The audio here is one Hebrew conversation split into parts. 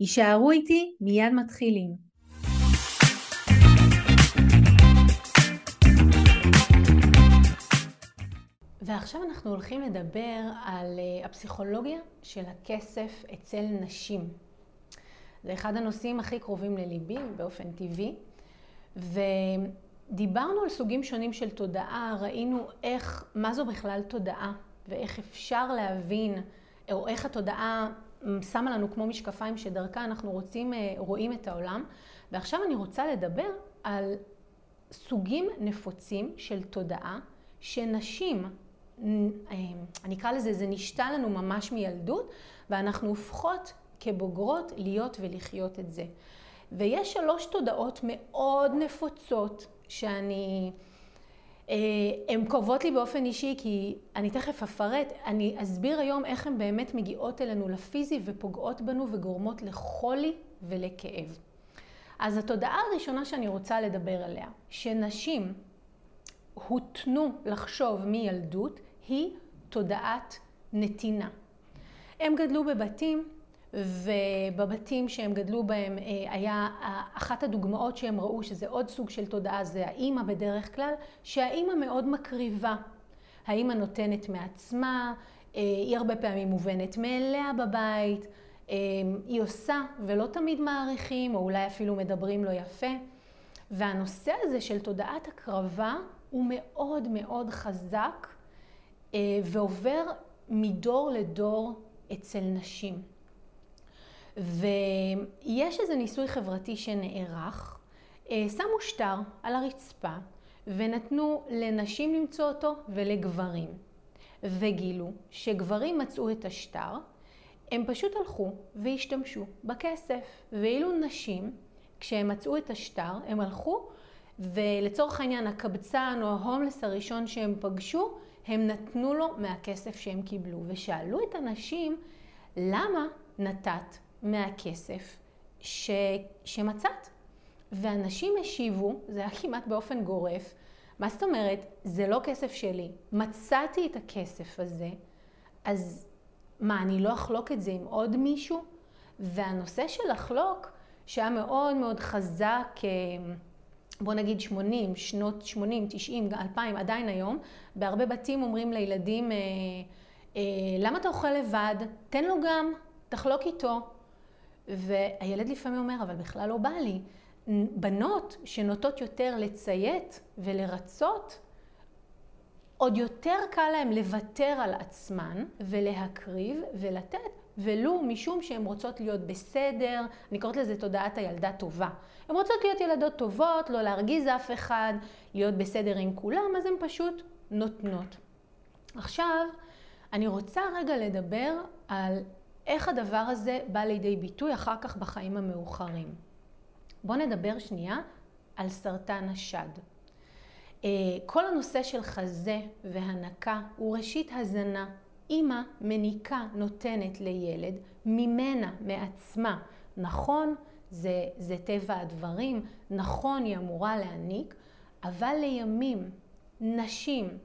יישארו איתי, מיד מתחילים. ועכשיו אנחנו הולכים לדבר על אה, הפסיכולוגיה של הכסף אצל נשים. זה אחד הנושאים הכי קרובים לליבי באופן טבעי, ודיברנו על סוגים שונים של תודעה, ראינו איך, מה זו בכלל תודעה, ואיך אפשר להבין, או איך התודעה שמה לנו כמו משקפיים שדרכה אנחנו רוצים, אה, רואים את העולם. ועכשיו אני רוצה לדבר על סוגים נפוצים של תודעה שנשים, אה, אני אקרא לזה, זה נשתה לנו ממש מילדות, ואנחנו הופכות כבוגרות להיות ולחיות את זה. ויש שלוש תודעות מאוד נפוצות שאני... אה, הן קרובות לי באופן אישי כי אני תכף אפרט, אני אסביר היום איך הן באמת מגיעות אלינו לפיזי ופוגעות בנו וגורמות לחולי ולכאב. אז התודעה הראשונה שאני רוצה לדבר עליה, שנשים הותנו לחשוב מילדות, היא תודעת נתינה. הם גדלו בבתים ובבתים שהם גדלו בהם אה, היה אחת הדוגמאות שהם ראו שזה עוד סוג של תודעה זה האימא בדרך כלל שהאימא מאוד מקריבה האימא נותנת מעצמה אה, היא הרבה פעמים מובנת מאליה בבית אה, היא עושה ולא תמיד מעריכים או אולי אפילו מדברים לא יפה והנושא הזה של תודעת הקרבה הוא מאוד מאוד חזק ועובר מדור לדור אצל נשים. ויש איזה ניסוי חברתי שנערך, אה, שמו שטר על הרצפה ונתנו לנשים למצוא אותו ולגברים. וגילו שגברים מצאו את השטר, הם פשוט הלכו והשתמשו בכסף. ואילו נשים, כשהם מצאו את השטר, הם הלכו ולצורך העניין הקבצן או ההומלס הראשון שהם פגשו, הם נתנו לו מהכסף שהם קיבלו. ושאלו את הנשים, למה נתת מהכסף ש... שמצאת. ואנשים השיבו, זה היה כמעט באופן גורף, מה זאת אומרת? זה לא כסף שלי. מצאתי את הכסף הזה, אז מה, אני לא אחלוק את זה עם עוד מישהו? והנושא של לחלוק, שהיה מאוד מאוד חזק, אה, בוא נגיד 80, שנות 80, 90, 2000, עדיין היום, בהרבה בתים אומרים לילדים, אה, אה, למה אתה אוכל לבד? תן לו גם, תחלוק איתו. והילד לפעמים אומר, אבל בכלל לא בא לי. בנות שנוטות יותר לציית ולרצות, עוד יותר קל להם לוותר על עצמן ולהקריב ולתת, ולו משום שהן רוצות להיות בסדר, אני קוראת לזה תודעת הילדה טובה. הן רוצות להיות ילדות טובות, לא להרגיז אף אחד, להיות בסדר עם כולם, אז הן פשוט נותנות. עכשיו, אני רוצה רגע לדבר על איך הדבר הזה בא לידי ביטוי אחר כך בחיים המאוחרים. בואו נדבר שנייה על סרטן השד. אה, כל הנושא של חזה והנקה הוא ראשית הזנה. אימא מניקה נותנת לילד ממנה, מעצמה. נכון, זה, זה טבע הדברים, נכון היא אמורה להניק, אבל לימים נשים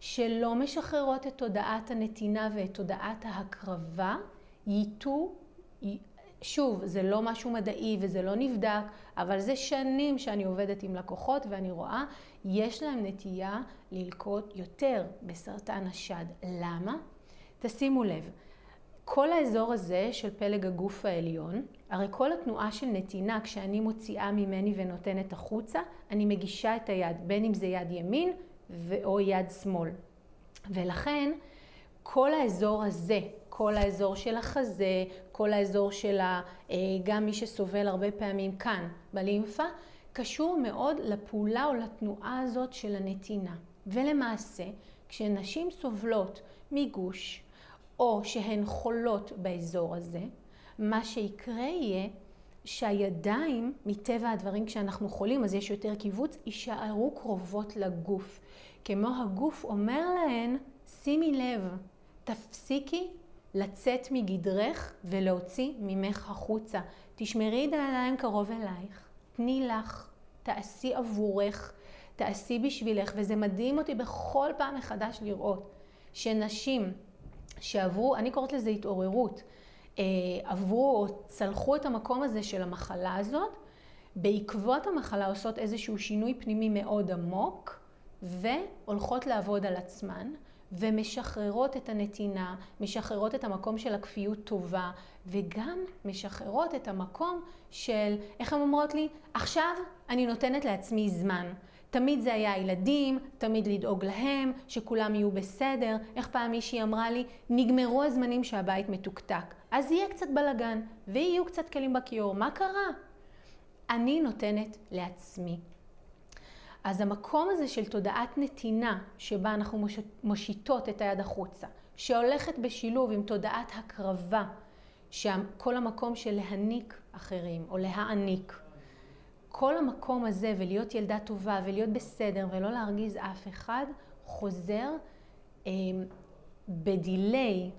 שלא משחררות את תודעת הנתינה ואת תודעת ההקרבה, ייטו, שוב, זה לא משהו מדעי וזה לא נבדק, אבל זה שנים שאני עובדת עם לקוחות ואני רואה, יש להם נטייה ללקות יותר בסרטן השד. למה? תשימו לב, כל האזור הזה של פלג הגוף העליון, הרי כל התנועה של נתינה, כשאני מוציאה ממני ונותנת החוצה, אני מגישה את היד, בין אם זה יד ימין או יד שמאל. ולכן, כל האזור הזה, כל האזור של החזה, כל האזור של ה, אה, גם מי שסובל הרבה פעמים כאן בלימפה, קשור מאוד לפעולה או לתנועה הזאת של הנתינה. ולמעשה, כשנשים סובלות מגוש, או שהן חולות באזור הזה, מה שיקרה יהיה, שהידיים, מטבע הדברים כשאנחנו חולים, אז יש יותר קיבוץ, יישארו קרובות לגוף. כמו הגוף אומר להן, שימי לב, תפסיקי לצאת מגדרך ולהוציא ממך החוצה. תשמרי את הידיים קרוב אלייך, תני לך, תעשי עבורך, תעשי בשבילך, וזה מדהים אותי בכל פעם מחדש לראות שנשים שעברו, אני קוראת לזה התעוררות, אה, עברו או צלחו את המקום הזה של המחלה הזאת, בעקבות המחלה עושות איזשהו שינוי פנימי מאוד עמוק, והולכות לעבוד על עצמן. ומשחררות את הנתינה, משחררות את המקום של הכפיות טובה, וגם משחררות את המקום של, איך הן אומרות לי? עכשיו אני נותנת לעצמי זמן. תמיד זה היה הילדים, תמיד לדאוג להם, שכולם יהיו בסדר. איך פעם מישהי אמרה לי, נגמרו הזמנים שהבית מתוקתק. אז יהיה קצת בלגן, ויהיו קצת כלים בכיור. מה קרה? אני נותנת לעצמי. אז המקום הזה של תודעת נתינה, שבה אנחנו מושיטות את היד החוצה, שהולכת בשילוב עם תודעת הקרבה, שכל המקום של להניק אחרים או להעניק, כל המקום הזה ולהיות ילדה טובה ולהיות בסדר ולא להרגיז אף אחד, חוזר אה, בדיליי,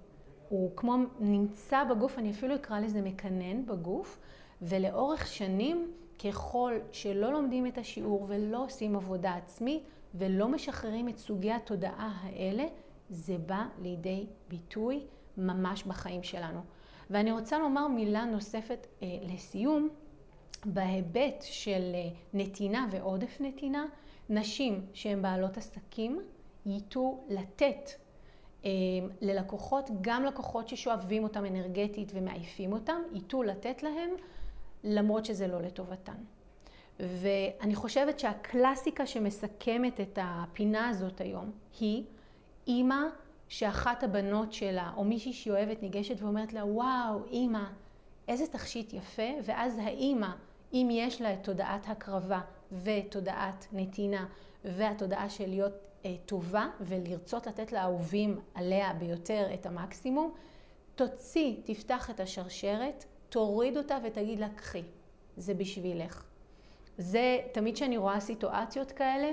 הוא כמו נמצא בגוף, אני אפילו אקרא לזה מקנן בגוף, ולאורך שנים ככל שלא לומדים את השיעור ולא עושים עבודה עצמית ולא משחררים את סוגי התודעה האלה, זה בא לידי ביטוי ממש בחיים שלנו. ואני רוצה לומר מילה נוספת אה, לסיום, בהיבט של אה, נתינה ועודף נתינה, נשים שהן בעלות עסקים ייטו לתת אה, ללקוחות, גם לקוחות ששואבים אותם אנרגטית ומעיפים אותם, ייטו לתת להם למרות שזה לא לטובתן. ואני חושבת שהקלאסיקה שמסכמת את הפינה הזאת היום היא אימא שאחת הבנות שלה או מישהי שהיא אוהבת ניגשת ואומרת לה וואו אימא איזה תכשיט יפה ואז האימא אם יש לה את תודעת הקרבה ותודעת נתינה והתודעה של להיות אה, טובה ולרצות לתת לאהובים עליה ביותר את המקסימום תוציא, תפתח את השרשרת תוריד אותה ותגיד לה, קחי, זה בשבילך. זה, תמיד כשאני רואה סיטואציות כאלה,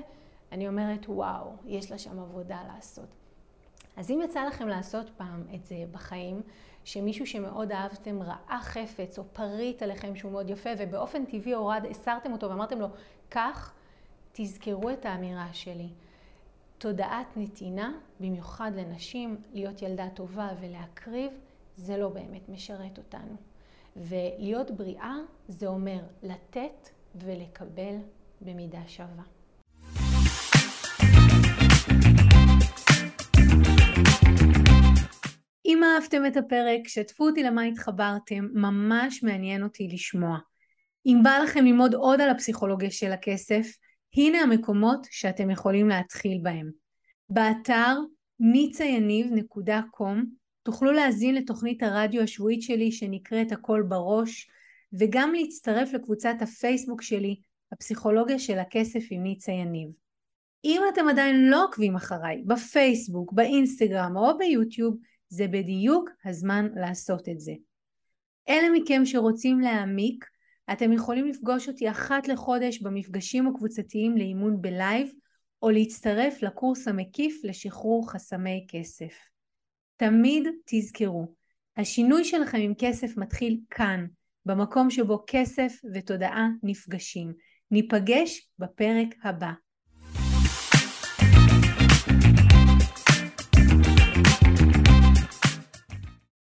אני אומרת, וואו, יש לה שם עבודה לעשות. אז אם יצא לכם לעשות פעם את זה בחיים, שמישהו שמאוד אהבתם ראה חפץ או פריט עליכם שהוא מאוד יפה, ובאופן טבעי הורד, הסרתם אותו ואמרתם לו, כך, תזכרו את האמירה שלי. תודעת נתינה, במיוחד לנשים, להיות ילדה טובה ולהקריב, זה לא באמת משרת אותנו. ולהיות בריאה זה אומר לתת ולקבל במידה שווה. אם אהבתם את הפרק, שתפו אותי למה התחברתם, ממש מעניין אותי לשמוע. אם בא לכם ללמוד עוד על הפסיכולוגיה של הכסף, הנה המקומות שאתם יכולים להתחיל בהם. באתר ניצayaniv.com תוכלו להזין לתוכנית הרדיו השבועית שלי שנקראת הכל בראש וגם להצטרף לקבוצת הפייסבוק שלי הפסיכולוגיה של הכסף עם ניצה יניב. אם אתם עדיין לא עוקבים אחריי בפייסבוק, באינסטגרם או ביוטיוב זה בדיוק הזמן לעשות את זה. אלה מכם שרוצים להעמיק אתם יכולים לפגוש אותי אחת לחודש במפגשים הקבוצתיים לאימון בלייב או להצטרף לקורס המקיף לשחרור חסמי כסף. תמיד תזכרו, השינוי שלכם עם כסף מתחיל כאן, במקום שבו כסף ותודעה נפגשים. ניפגש בפרק הבא.